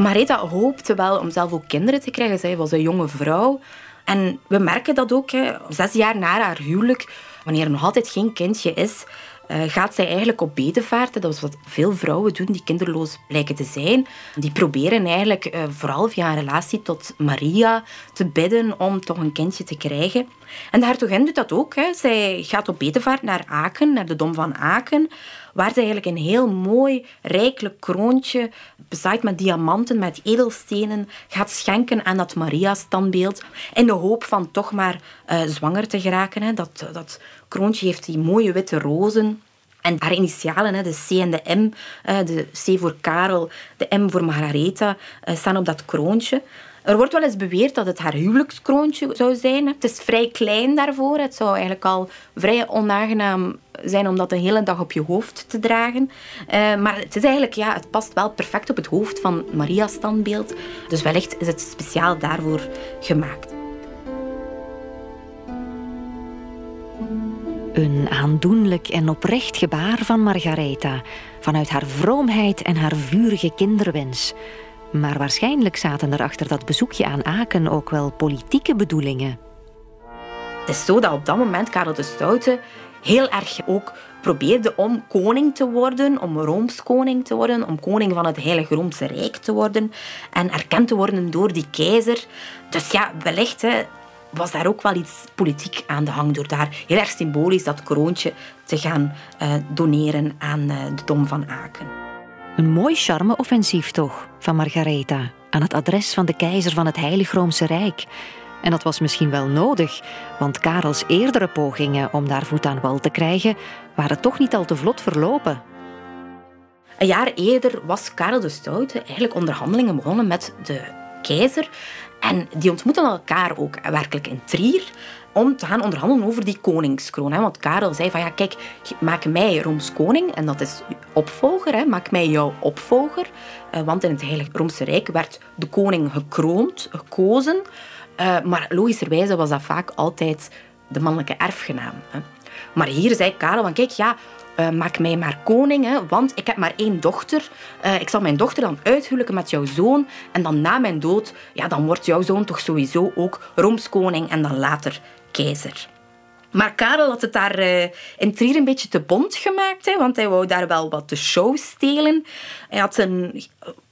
Marita hoopte wel om zelf ook kinderen te krijgen. Zij was een jonge vrouw. En we merken dat ook, hè, zes jaar na haar huwelijk, wanneer er nog altijd geen kindje is, uh, gaat zij eigenlijk op bedevaart. Dat is wat veel vrouwen doen die kinderloos blijken te zijn. Die proberen eigenlijk uh, vooral via een relatie tot Maria te bidden om toch een kindje te krijgen. En de hertogin doet dat ook. Hè. Zij gaat op bedevaart naar Aken, naar de Dom van Aken waar ze eigenlijk een heel mooi, rijkelijk kroontje, bezaaid met diamanten, met edelstenen, gaat schenken aan dat Maria-standbeeld. In de hoop van toch maar uh, zwanger te geraken. Hè. Dat, dat kroontje heeft die mooie witte rozen. En haar initialen, de C en de M, eh, de C voor Karel, de M voor Margaretha, eh, staan op dat kroontje. Er wordt wel eens beweerd dat het haar huwelijkskroontje zou zijn. Het is vrij klein daarvoor. Het zou eigenlijk al vrij onaangenaam zijn om dat de hele dag op je hoofd te dragen. Uh, maar het is eigenlijk, ja, het past wel perfect op het hoofd van Maria's standbeeld. Dus wellicht is het speciaal daarvoor gemaakt. Een aandoenlijk en oprecht gebaar van Margaretha, vanuit haar vroomheid en haar vurige kinderwens. Maar waarschijnlijk zaten er achter dat bezoekje aan Aken ook wel politieke bedoelingen. Het is zo dat op dat moment Karel de Stoute heel erg ook probeerde om koning te worden, om Rooms koning te worden, om koning van het Heilige Roomse Rijk te worden en erkend te worden door die keizer. Dus ja, wellicht hè, was daar ook wel iets politiek aan de hang door daar heel erg symbolisch dat kroontje te gaan uh, doneren aan uh, de Dom van Aken. Een mooi charme-offensief toch, van Margaretha, aan het adres van de keizer van het Heilig Roomse Rijk. En dat was misschien wel nodig, want Karels eerdere pogingen om daar voet aan wal te krijgen waren toch niet al te vlot verlopen. Een jaar eerder was Karel de Stoute eigenlijk onderhandelingen begonnen met de keizer. En die ontmoeten elkaar ook werkelijk in Trier om te gaan onderhandelen over die koningskroon. Want Karel zei van ja, kijk, maak mij Rooms koning en dat is opvolger, hè, maak mij jouw opvolger. Eh, want in het Heilige Roomse Rijk werd de koning gekroond, gekozen. Uh, maar logischerwijze was dat vaak altijd de mannelijke erfgenaam. Hè. Maar hier zei Karel van kijk, ja, uh, maak mij maar koning, hè, want ik heb maar één dochter. Ik zal mijn dochter dan uithuwelijken met jouw zoon. En dan na mijn dood, ja, dan wordt jouw zoon toch sowieso ook Roomskoning en dan later keizer. Maar Karel had het daar uh, in Trier een beetje te bond gemaakt, hè, want hij wou daar wel wat de show stelen. Hij had een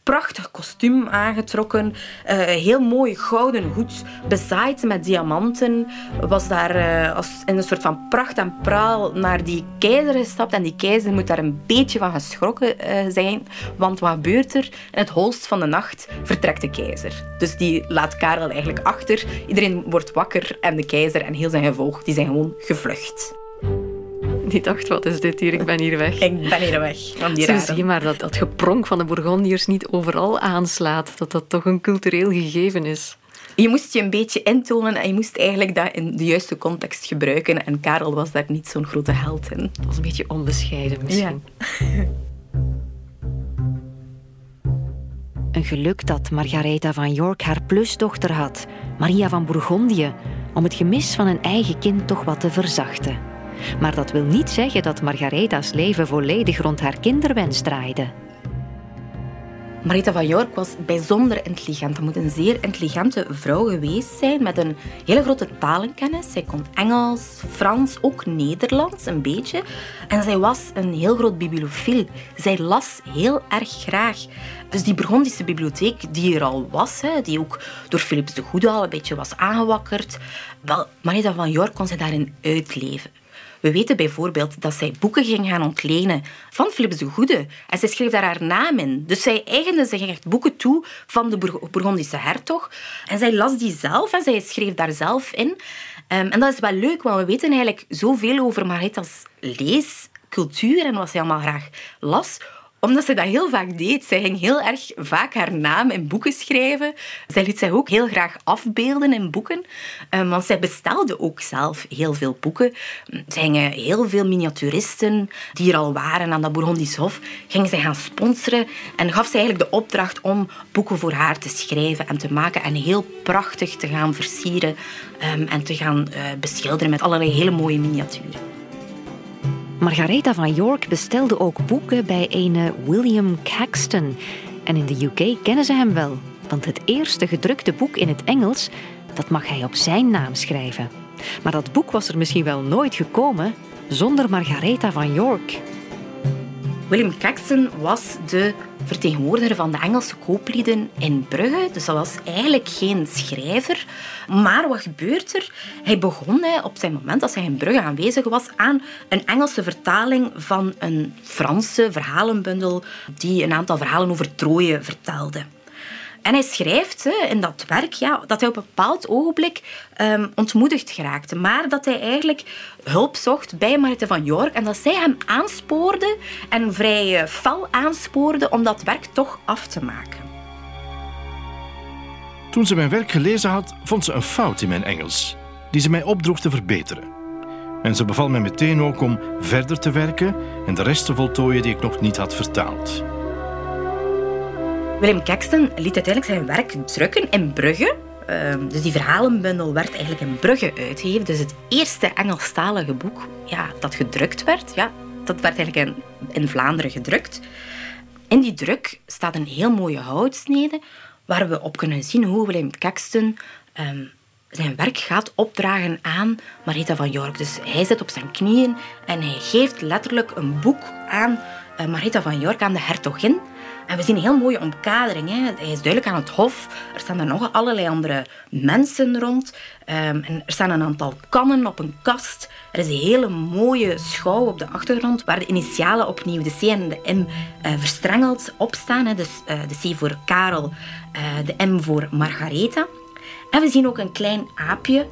prachtig kostuum aangetrokken. Uh, heel mooi gouden hoed, bezaaid met diamanten. Was daar uh, als in een soort van pracht en praal naar die keizer gestapt. En die keizer moet daar een beetje van geschrokken uh, zijn. Want wat gebeurt er? In het holst van de nacht vertrekt de keizer. Dus die laat Karel eigenlijk achter. Iedereen wordt wakker en de keizer en heel zijn gevolg die zijn gewoon gevlucht. Die dacht, wat is dit hier? Ik ben hier weg. Ik ben hier weg. Van die Zo zie je maar dat dat gepronk van de Bourgondiërs niet overal aanslaat. Dat dat toch een cultureel gegeven is. Je moest je een beetje intonen en je moest eigenlijk dat in de juiste context gebruiken. En Karel was daar niet zo'n grote held in. Dat was een beetje onbescheiden misschien. Een geluk dat Margaretha van York haar plusdochter had, Maria van Bourgondië, om het gemis van een eigen kind toch wat te verzachten. Maar dat wil niet zeggen dat Margaretha's leven volledig rond haar kinderwens draaide. Marita van York was bijzonder intelligent. Dat moet een zeer intelligente vrouw geweest zijn met een hele grote talenkennis. Zij kon Engels, Frans, ook Nederlands een beetje. En zij was een heel groot bibliofiel. Zij las heel erg graag. Dus die Burgondische bibliotheek die er al was, die ook door Philips de Goede al een beetje was aangewakkerd, wel, Marita van York kon zij daarin uitleven. We weten bijvoorbeeld dat zij boeken ging gaan ontlenen van Philips de Goede. En zij schreef daar haar naam in. Dus zij eigende zich echt boeken toe van de Bourgondische hertog. En zij las die zelf en zij schreef daar zelf in. Ehm, en dat is wel leuk, want we weten eigenlijk zoveel over Margretha's leescultuur en wat zij allemaal graag las omdat ze dat heel vaak deed. Zij ging heel erg vaak haar naam in boeken schrijven. Zij liet zich ook heel graag afbeelden in boeken. Um, want zij bestelde ook zelf heel veel boeken. Zij gingen heel veel miniaturisten die er al waren aan dat Bourgondisch Hof, gingen zij gaan sponsoren en gaf zij eigenlijk de opdracht om boeken voor haar te schrijven en te maken en heel prachtig te gaan versieren um, en te gaan uh, beschilderen met allerlei hele mooie miniaturen. Margaretha van York bestelde ook boeken bij een William Caxton. En in de UK kennen ze hem wel, want het eerste gedrukte boek in het Engels, dat mag hij op zijn naam schrijven. Maar dat boek was er misschien wel nooit gekomen zonder Margaretha van York. William Caxton was de vertegenwoordiger van de Engelse kooplieden in Brugge. Dus dat was eigenlijk geen schrijver. Maar wat gebeurt er? Hij begon op zijn moment, als hij in Brugge aanwezig was, aan een Engelse vertaling van een Franse verhalenbundel die een aantal verhalen over Troje vertelde. En hij schrijft in dat werk ja, dat hij op een bepaald ogenblik um, ontmoedigd geraakte. Maar dat hij eigenlijk hulp zocht bij Marite van York. En dat zij hem aanspoorde en vrij uh, fel aanspoorde om dat werk toch af te maken. Toen ze mijn werk gelezen had, vond ze een fout in mijn Engels, die ze mij opdroeg te verbeteren. En ze beval mij meteen ook om verder te werken en de rest te voltooien die ik nog niet had vertaald. William Caxton liet uiteindelijk zijn werk drukken in Brugge. Ehm, dus die verhalenbundel werd eigenlijk in Brugge uitgegeven. Dus het eerste Engelstalige boek ja, dat gedrukt werd, ja, dat werd eigenlijk in, in Vlaanderen gedrukt. In die druk staat een heel mooie houtsnede waar we op kunnen zien hoe William Caxton ehm, zijn werk gaat opdragen aan Marita van York. Dus hij zit op zijn knieën en hij geeft letterlijk een boek aan uh, Marita van York, aan de hertogin. En we zien een heel mooie omkadering. Hè. Hij is duidelijk aan het hof. Er staan er nog allerlei andere mensen rond. Um, en er staan een aantal kannen op een kast. Er is een hele mooie schouw op de achtergrond waar de initialen opnieuw, de C en de M, uh, verstrengeld opstaan. Hè. Dus uh, de C voor Karel, uh, de M voor Margaretha. En we zien ook een klein aapje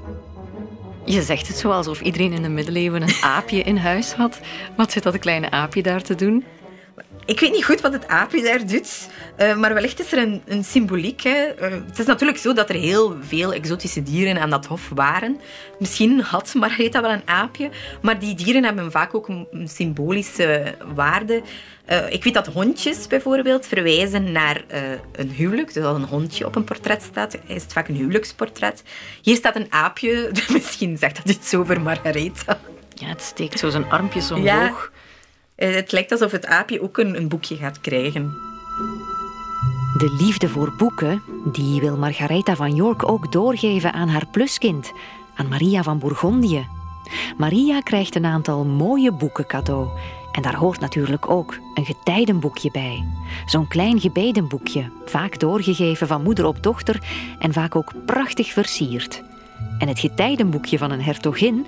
je zegt het zo alsof iedereen in de middeleeuwen een aapje in huis had. Wat zit dat kleine aapje daar te doen? Ik weet niet goed wat het aapje daar doet, uh, maar wellicht is er een, een symboliek. Hè. Uh, het is natuurlijk zo dat er heel veel exotische dieren aan dat hof waren. Misschien had Margaretha wel een aapje, maar die dieren hebben vaak ook een, symbolische waarde. Uh, ik weet dat hondjes bijvoorbeeld verwijzen naar een huwelijk. Dus als een hondje op een portret staat, is het vaak een huwelijksportret. Hier staat een aapje, misschien zegt dat iets over Margaretha. Ja, het steekt zo zijn armpjes omhoog. Ja. Eh, het lijkt alsof het aapje ook een, een boekje gaat krijgen. De liefde voor boeken, die wil Margaretha van York ook doorgeven aan haar pluskind, aan Maria van Bourgondië. Maria krijgt een aantal mooie boeken cadeau En daar hoort natuurlijk ook een getijdenboekje bij. Zo'n klein gebedenboekje, vaak doorgegeven van moeder op dochter en vaak ook prachtig versierd. En het getijdenboekje van een hertogin,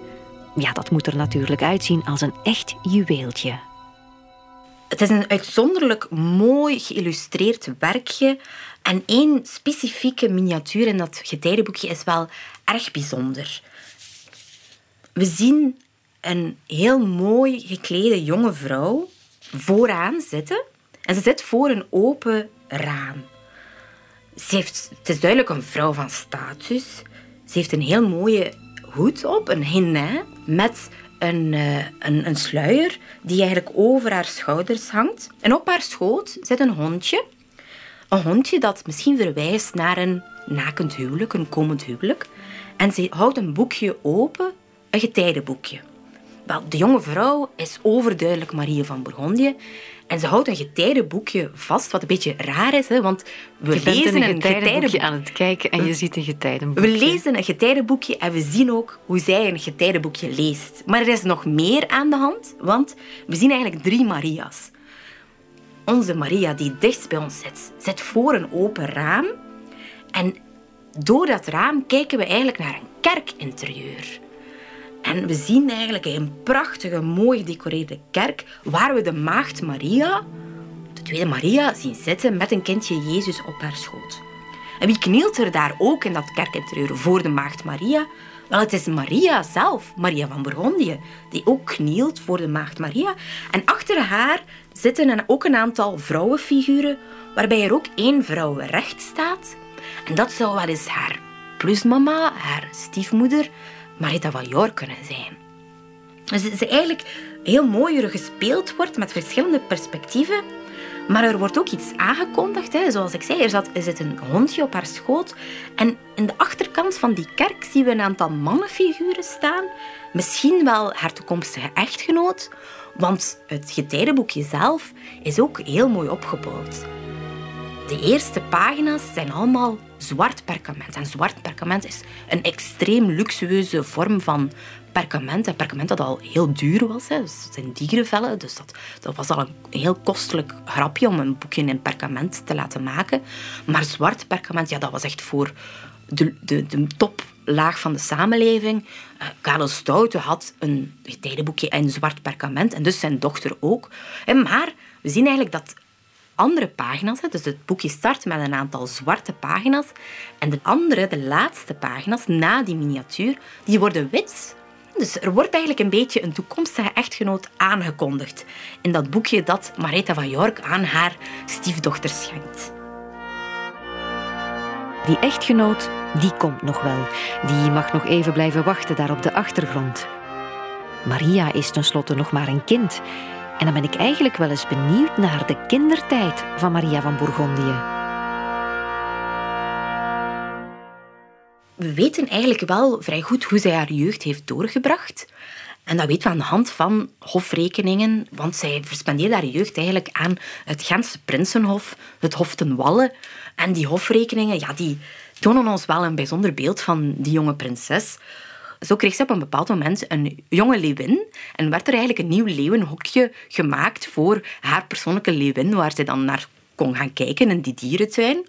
ja, dat moet er natuurlijk uitzien als een echt juweeltje. Het is een uitzonderlijk mooi geïllustreerd werkje. En één specifieke miniatuur in dat getijdenboekje is wel erg bijzonder. We zien een heel mooi geklede jonge vrouw vooraan zitten. En ze zit voor een open raam. Ze heeft, het is duidelijk een vrouw van status. Ze heeft een heel mooie hoed op, een hennin, met een, uh, een, een sluier die eigenlijk over haar schouders hangt. En op haar schoot zit een hondje. Een hondje dat misschien verwijst naar een nakend huwelijk, een komend huwelijk. En ze houdt een boekje open, een getijdenboekje. Wel, de jonge vrouw is overduidelijk Marie van Bourgondië. En ze houdt een getijdenboekje vast, wat een beetje raar is, hè, want we je lezen een een getijdenboekje aan het kijken en je ziet een getijdenboekje. We lezen een getijdenboekje en we zien ook hoe zij een getijdenboekje leest. Maar er is nog meer aan de hand, want we zien eigenlijk drie Maria's. Onze Maria, die dichtst bij ons zit, zit voor een open raam. En door dat raam kijken we eigenlijk naar een kerkinterieur. En we zien eigenlijk een prachtige, mooi gedecoreerde kerk waar we de maagd Maria, de tweede Maria, zien zitten met een kindje Jezus op haar schoot. En wie knielt er daar ook in dat kerkinterieur voor de maagd Maria? Wel, het is Maria zelf, Maria van Bourgondië, die ook knielt voor de maagd Maria. En achter haar zitten ook een aantal vrouwenfiguren, waarbij er ook één vrouw recht staat. En dat zou wel eens haar plusmama, haar stiefmoeder, Marita van York kunnen zijn. Dus het is eigenlijk heel mooi gespeeld wordt met verschillende perspectieven. Maar er wordt ook iets aangekondigd. Hè. Zoals ik zei, er, zat, er zit een hondje op haar schoot. En in de achterkant van die kerk zien we een aantal mannenfiguren staan. Misschien wel haar toekomstige echtgenoot. Want het getijdenboekje zelf is ook heel mooi opgebouwd. De eerste pagina's zijn allemaal zwart perkament. En zwart perkament is een extreem luxueuze vorm van perkament. En perkament dat al heel duur was. Hè. Dus zijn dierenvellen, dus dat, dat was al een heel kostelijk grapje om een boekje in perkament te laten maken. Maar zwart perkament, ja, dat was echt voor de, de, de toplaag van de samenleving. Karel Stoute had een getijdenboekje in zwart perkament en dus zijn dochter ook. En maar we zien eigenlijk dat andere pagina's. Dus het boekje start met een aantal zwarte pagina's. En de andere, de laatste pagina's, na die miniatuur, die worden wit. Dus er wordt eigenlijk een beetje een toekomstige echtgenoot aangekondigd in dat boekje dat Marita van York aan haar stiefdochter schenkt. Die echtgenoot, die komt nog wel. Die mag nog even blijven wachten daar op de achtergrond. Maria is tenslotte nog maar een kind en dan ben ik eigenlijk wel eens benieuwd naar de kindertijd van Maria van Bourgondië. We weten eigenlijk wel vrij goed hoe zij haar jeugd heeft doorgebracht. En dat weten we aan de hand van hofrekeningen, want zij verspendeerde haar jeugd eigenlijk aan het Gentse Prinsenhof, het Hof ten Wallen. En die hofrekeningen ja, die tonen ons wel een bijzonder beeld van die jonge prinses. Zo kreeg ze op een bepaald moment een jonge leeuwin en werd er eigenlijk een nieuw leeuwenhokje gemaakt voor haar persoonlijke leeuwin, waar ze dan naar kon gaan kijken in die dierentuin.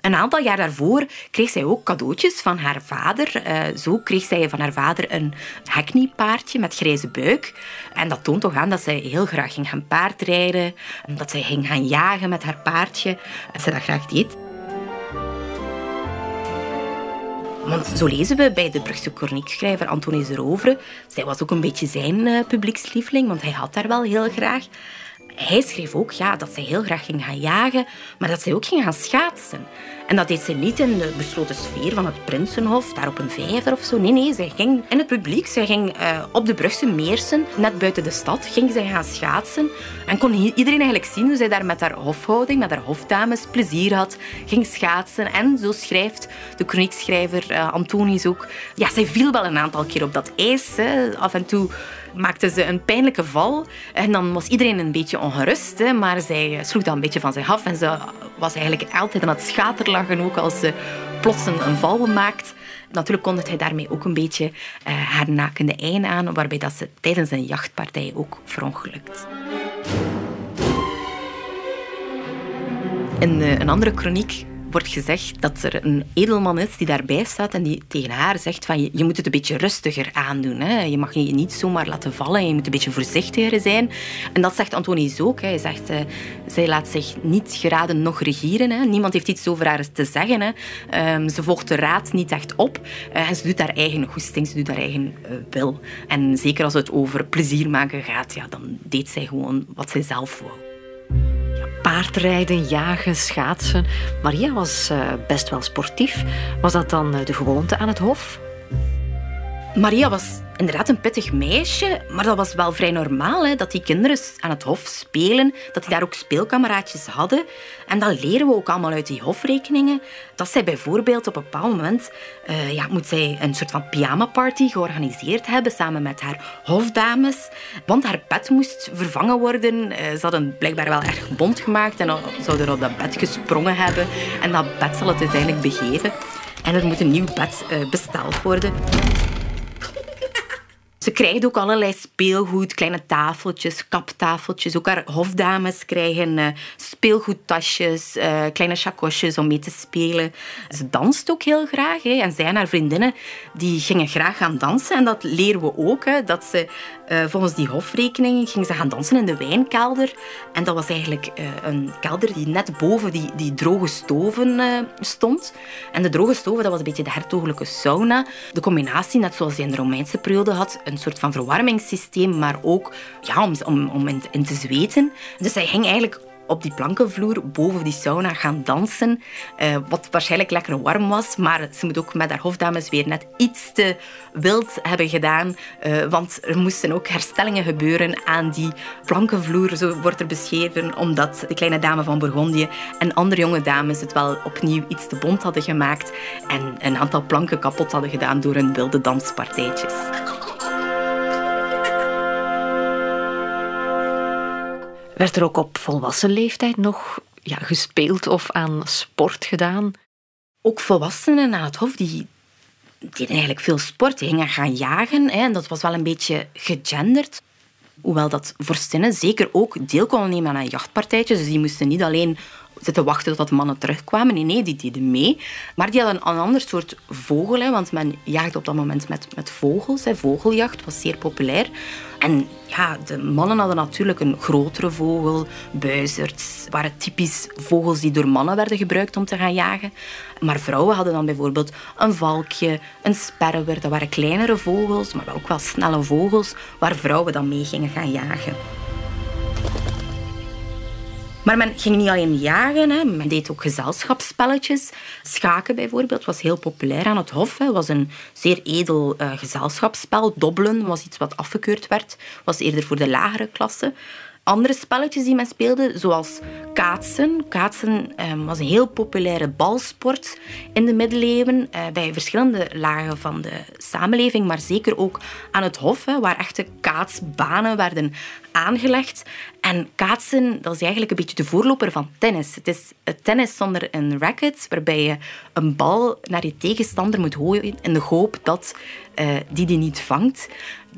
Een aantal jaar daarvoor kreeg zij ook cadeautjes van haar vader. Uh, zo kreeg zij van haar vader een hackney-paardje met grijze buik. En dat toont toch aan dat zij heel graag ging gaan paardrijden. Dat zij ging gaan jagen met haar paardje. Dat ze dat graag deed. Want zo lezen we bij de Brugse korniekschrijver Antonis de Rovere. Zij was ook een beetje zijn uh, publiekslieveling, want hij had daar wel heel graag. Hij schreef ook ja, dat zij heel graag ging gaan jagen, maar dat zij ook ging gaan schaatsen. En dat deed ze niet in de besloten sfeer van het Prinsenhof, daar op een vijver of zo. Nee, nee, zij ging in het publiek. Zij ging uh, op de Brugse Meersen, net buiten de stad, ging zij gaan schaatsen. En kon iedereen eigenlijk zien hoe zij daar met haar hofhouding, met haar hofdames, plezier had. Ging schaatsen. En zo schrijft de chroniekschrijver uh, Antonius ook. Ja, zij viel wel een aantal keer op dat ijs. Hè. Af en toe maakte ze een pijnlijke val. En dan was iedereen een beetje ongerust. Hè, maar zij eh, sloeg dat een beetje van zich af. En ze was eigenlijk altijd aan het schaterlachen, ook als ze plots een, val maakt. Natuurlijk kondigt hij daarmee ook een beetje uh, haar nakende eigen aan, waarbij dat ze tijdens een jachtpartij ook verongelukt. In een andere chroniek wordt gezegd dat er een edelman is die daarbij staat en die tegen haar zegt van je, moet het een beetje rustiger aandoen. Hè. Je mag je niet zomaar laten vallen. Je moet een beetje voorzichtiger zijn. En dat zegt Antonius ook. Hè. Hij zegt, uh, zij laat zich niet geraden nog regeren. Hè. Niemand heeft iets over haar te zeggen. Hè. Um, ze volgt de raad niet echt op. Uh, ze doet haar eigen goesting, ze doet haar eigen uh, wil. En zeker als het over plezier maken gaat, ja, dan deed zij gewoon wat zij zelf wou paardrijden, jagen, schaatsen. Maria was uh, best wel sportief. Was dat dan uh, de gewoonte aan het hof? Maria was inderdaad een pittig meisje, maar dat was wel vrij normaal hè, dat die kinderen aan het hof spelen, dat die daar ook speelkameraadjes hadden. En dat leren we ook allemaal uit die hofrekeningen. Dat zij bijvoorbeeld op een bepaald moment uh, ja, moet zij een soort van pyjama-party georganiseerd hebben samen met haar hofdames. Want haar bed moest vervangen worden. Uh, ze hadden blijkbaar wel erg bond gemaakt en zouden er op dat bed gesprongen hebben. En dat bed zal het uiteindelijk begeven. En er moet een nieuw bed uh, besteld worden. Ze krijgt ook allerlei speelgoed, kleine tafeltjes, kaptafeltjes. Ook haar hofdames krijgen uh, speelgoedtasjes, uh, kleine chacosjes om mee te spelen. Ze danst ook heel graag. Hè. En zij en haar vriendinnen die gingen graag gaan dansen. En dat leren we ook. Hè, dat ze uh, volgens die hofrekening ging ze gaan dansen in de wijnkelder. En dat was eigenlijk een kelder die net boven die, die droge stoven stond. En de droge stoven, dat was een beetje de hertogelijke sauna. De combinatie, net zoals je in de Romeinse periode had, een soort van verwarmingssysteem, maar ook ja, om, om, om in, te zweten. Dus hij ging eigenlijk op die plankenvloer boven die sauna gaan dansen. Uh, wat waarschijnlijk lekker warm was, maar ze moet ook met haar hofdames weer net iets te wild hebben gedaan. Uh, want er moesten ook herstellingen gebeuren aan die plankenvloer, zo wordt er beschreven, omdat de kleine dame van Bourgondië en andere jonge dames het wel opnieuw iets te bont hadden gemaakt en een aantal planken kapot hadden gedaan door hun wilde danspartijtjes. Werd er ook op volwassen leeftijd nog ja, gespeeld of aan sport gedaan? Ook volwassenen aan het hof die deden eigenlijk veel sport. Die gingen gaan jagen hè, en dat was wel een beetje gegenderd. Hoewel dat vorstinnen zeker ook deel konden nemen aan jachtpartijtjes. Dus die moesten niet alleen zitten wachten tot de mannen terugkwamen. Nee, nee, die deden mee. Maar die hadden een ander soort vogel, hè, want men jaagde op dat moment met, met vogels. Vogeljacht was zeer populair. En ja, de mannen hadden natuurlijk een grotere vogel, buizerds. waren typisch vogels die door mannen werden gebruikt om te gaan jagen. Maar vrouwen hadden dan bijvoorbeeld een valkje, een sperwer. Dat waren kleinere vogels, maar ook wel snelle vogels, waar vrouwen dan mee gingen gaan jagen. Maar men ging niet alleen jagen, hè. men deed ook gezelschapsspelletjes. Schaken bijvoorbeeld was heel populair aan het hof. Het was een zeer edel uh, gezelschapsspel. Dobbelen was iets wat afgekeurd werd. was eerder voor de lagere klasse andere spelletjes die men speelde, zoals kaatsen. Kaatsen um, was een heel populaire balsport in de middeleeuwen uh, bij verschillende lagen van de samenleving, maar zeker ook aan het hof, hè, waar echte kaatsbanen werden aangelegd. En kaatsen, dat is eigenlijk een beetje de voorloper van tennis. Het is het tennis zonder een racket, waarbij je een bal naar je tegenstander moet gooien in de hoop dat uh, die die niet vangt.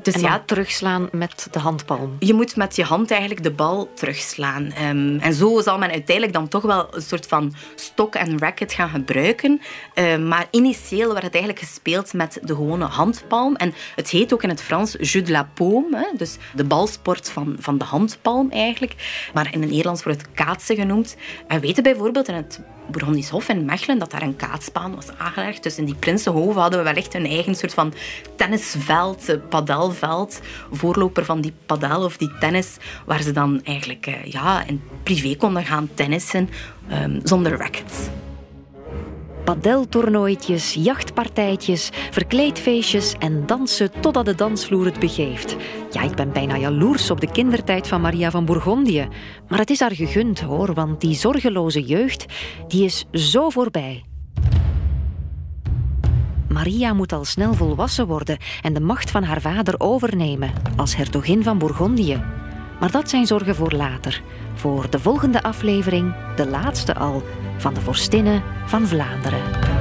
Dus ja, terugslaan met de handpalm. Je moet met je hand eigenlijk de bal terugslaan. Um, en zo zal men uiteindelijk dan toch wel een soort van stok en racket gaan gebruiken. Um, maar initieel werd het eigenlijk gespeeld met de gewone handpalm. En het heet ook in het Frans jeu de la paume. Hè? Dus de balsport van, van de handpalm eigenlijk. Maar in het Nederlands wordt het kaatsen genoemd. En we weten bijvoorbeeld in het Bourgondisch Hof in Mechelen dat daar een kaatsbaan was aangelegd. Dus in die Prinsenhoven hadden we wellicht een eigen soort van tennisveld, eh, padelveld, voorloper van die padel of die tennis, waar ze dan eigenlijk eh, ja, in privé konden gaan tennissen um, zonder rackets padeltoernooitjes, jachtpartijtjes, verkleedfeestjes en dansen totdat de dansvloer het begeeft. Ja, ik ben bijna jaloers op de kindertijd van Maria van Bourgondië. Maar het is haar gegund hoor, want die zorgeloze jeugd, die is zo voorbij. Maria moet al snel volwassen worden en de macht van haar vader overnemen als hertogin van Bourgondië. Maar dat zijn zorgen voor later, voor de volgende aflevering, de laatste al, van de vorstinnen van Vlaanderen.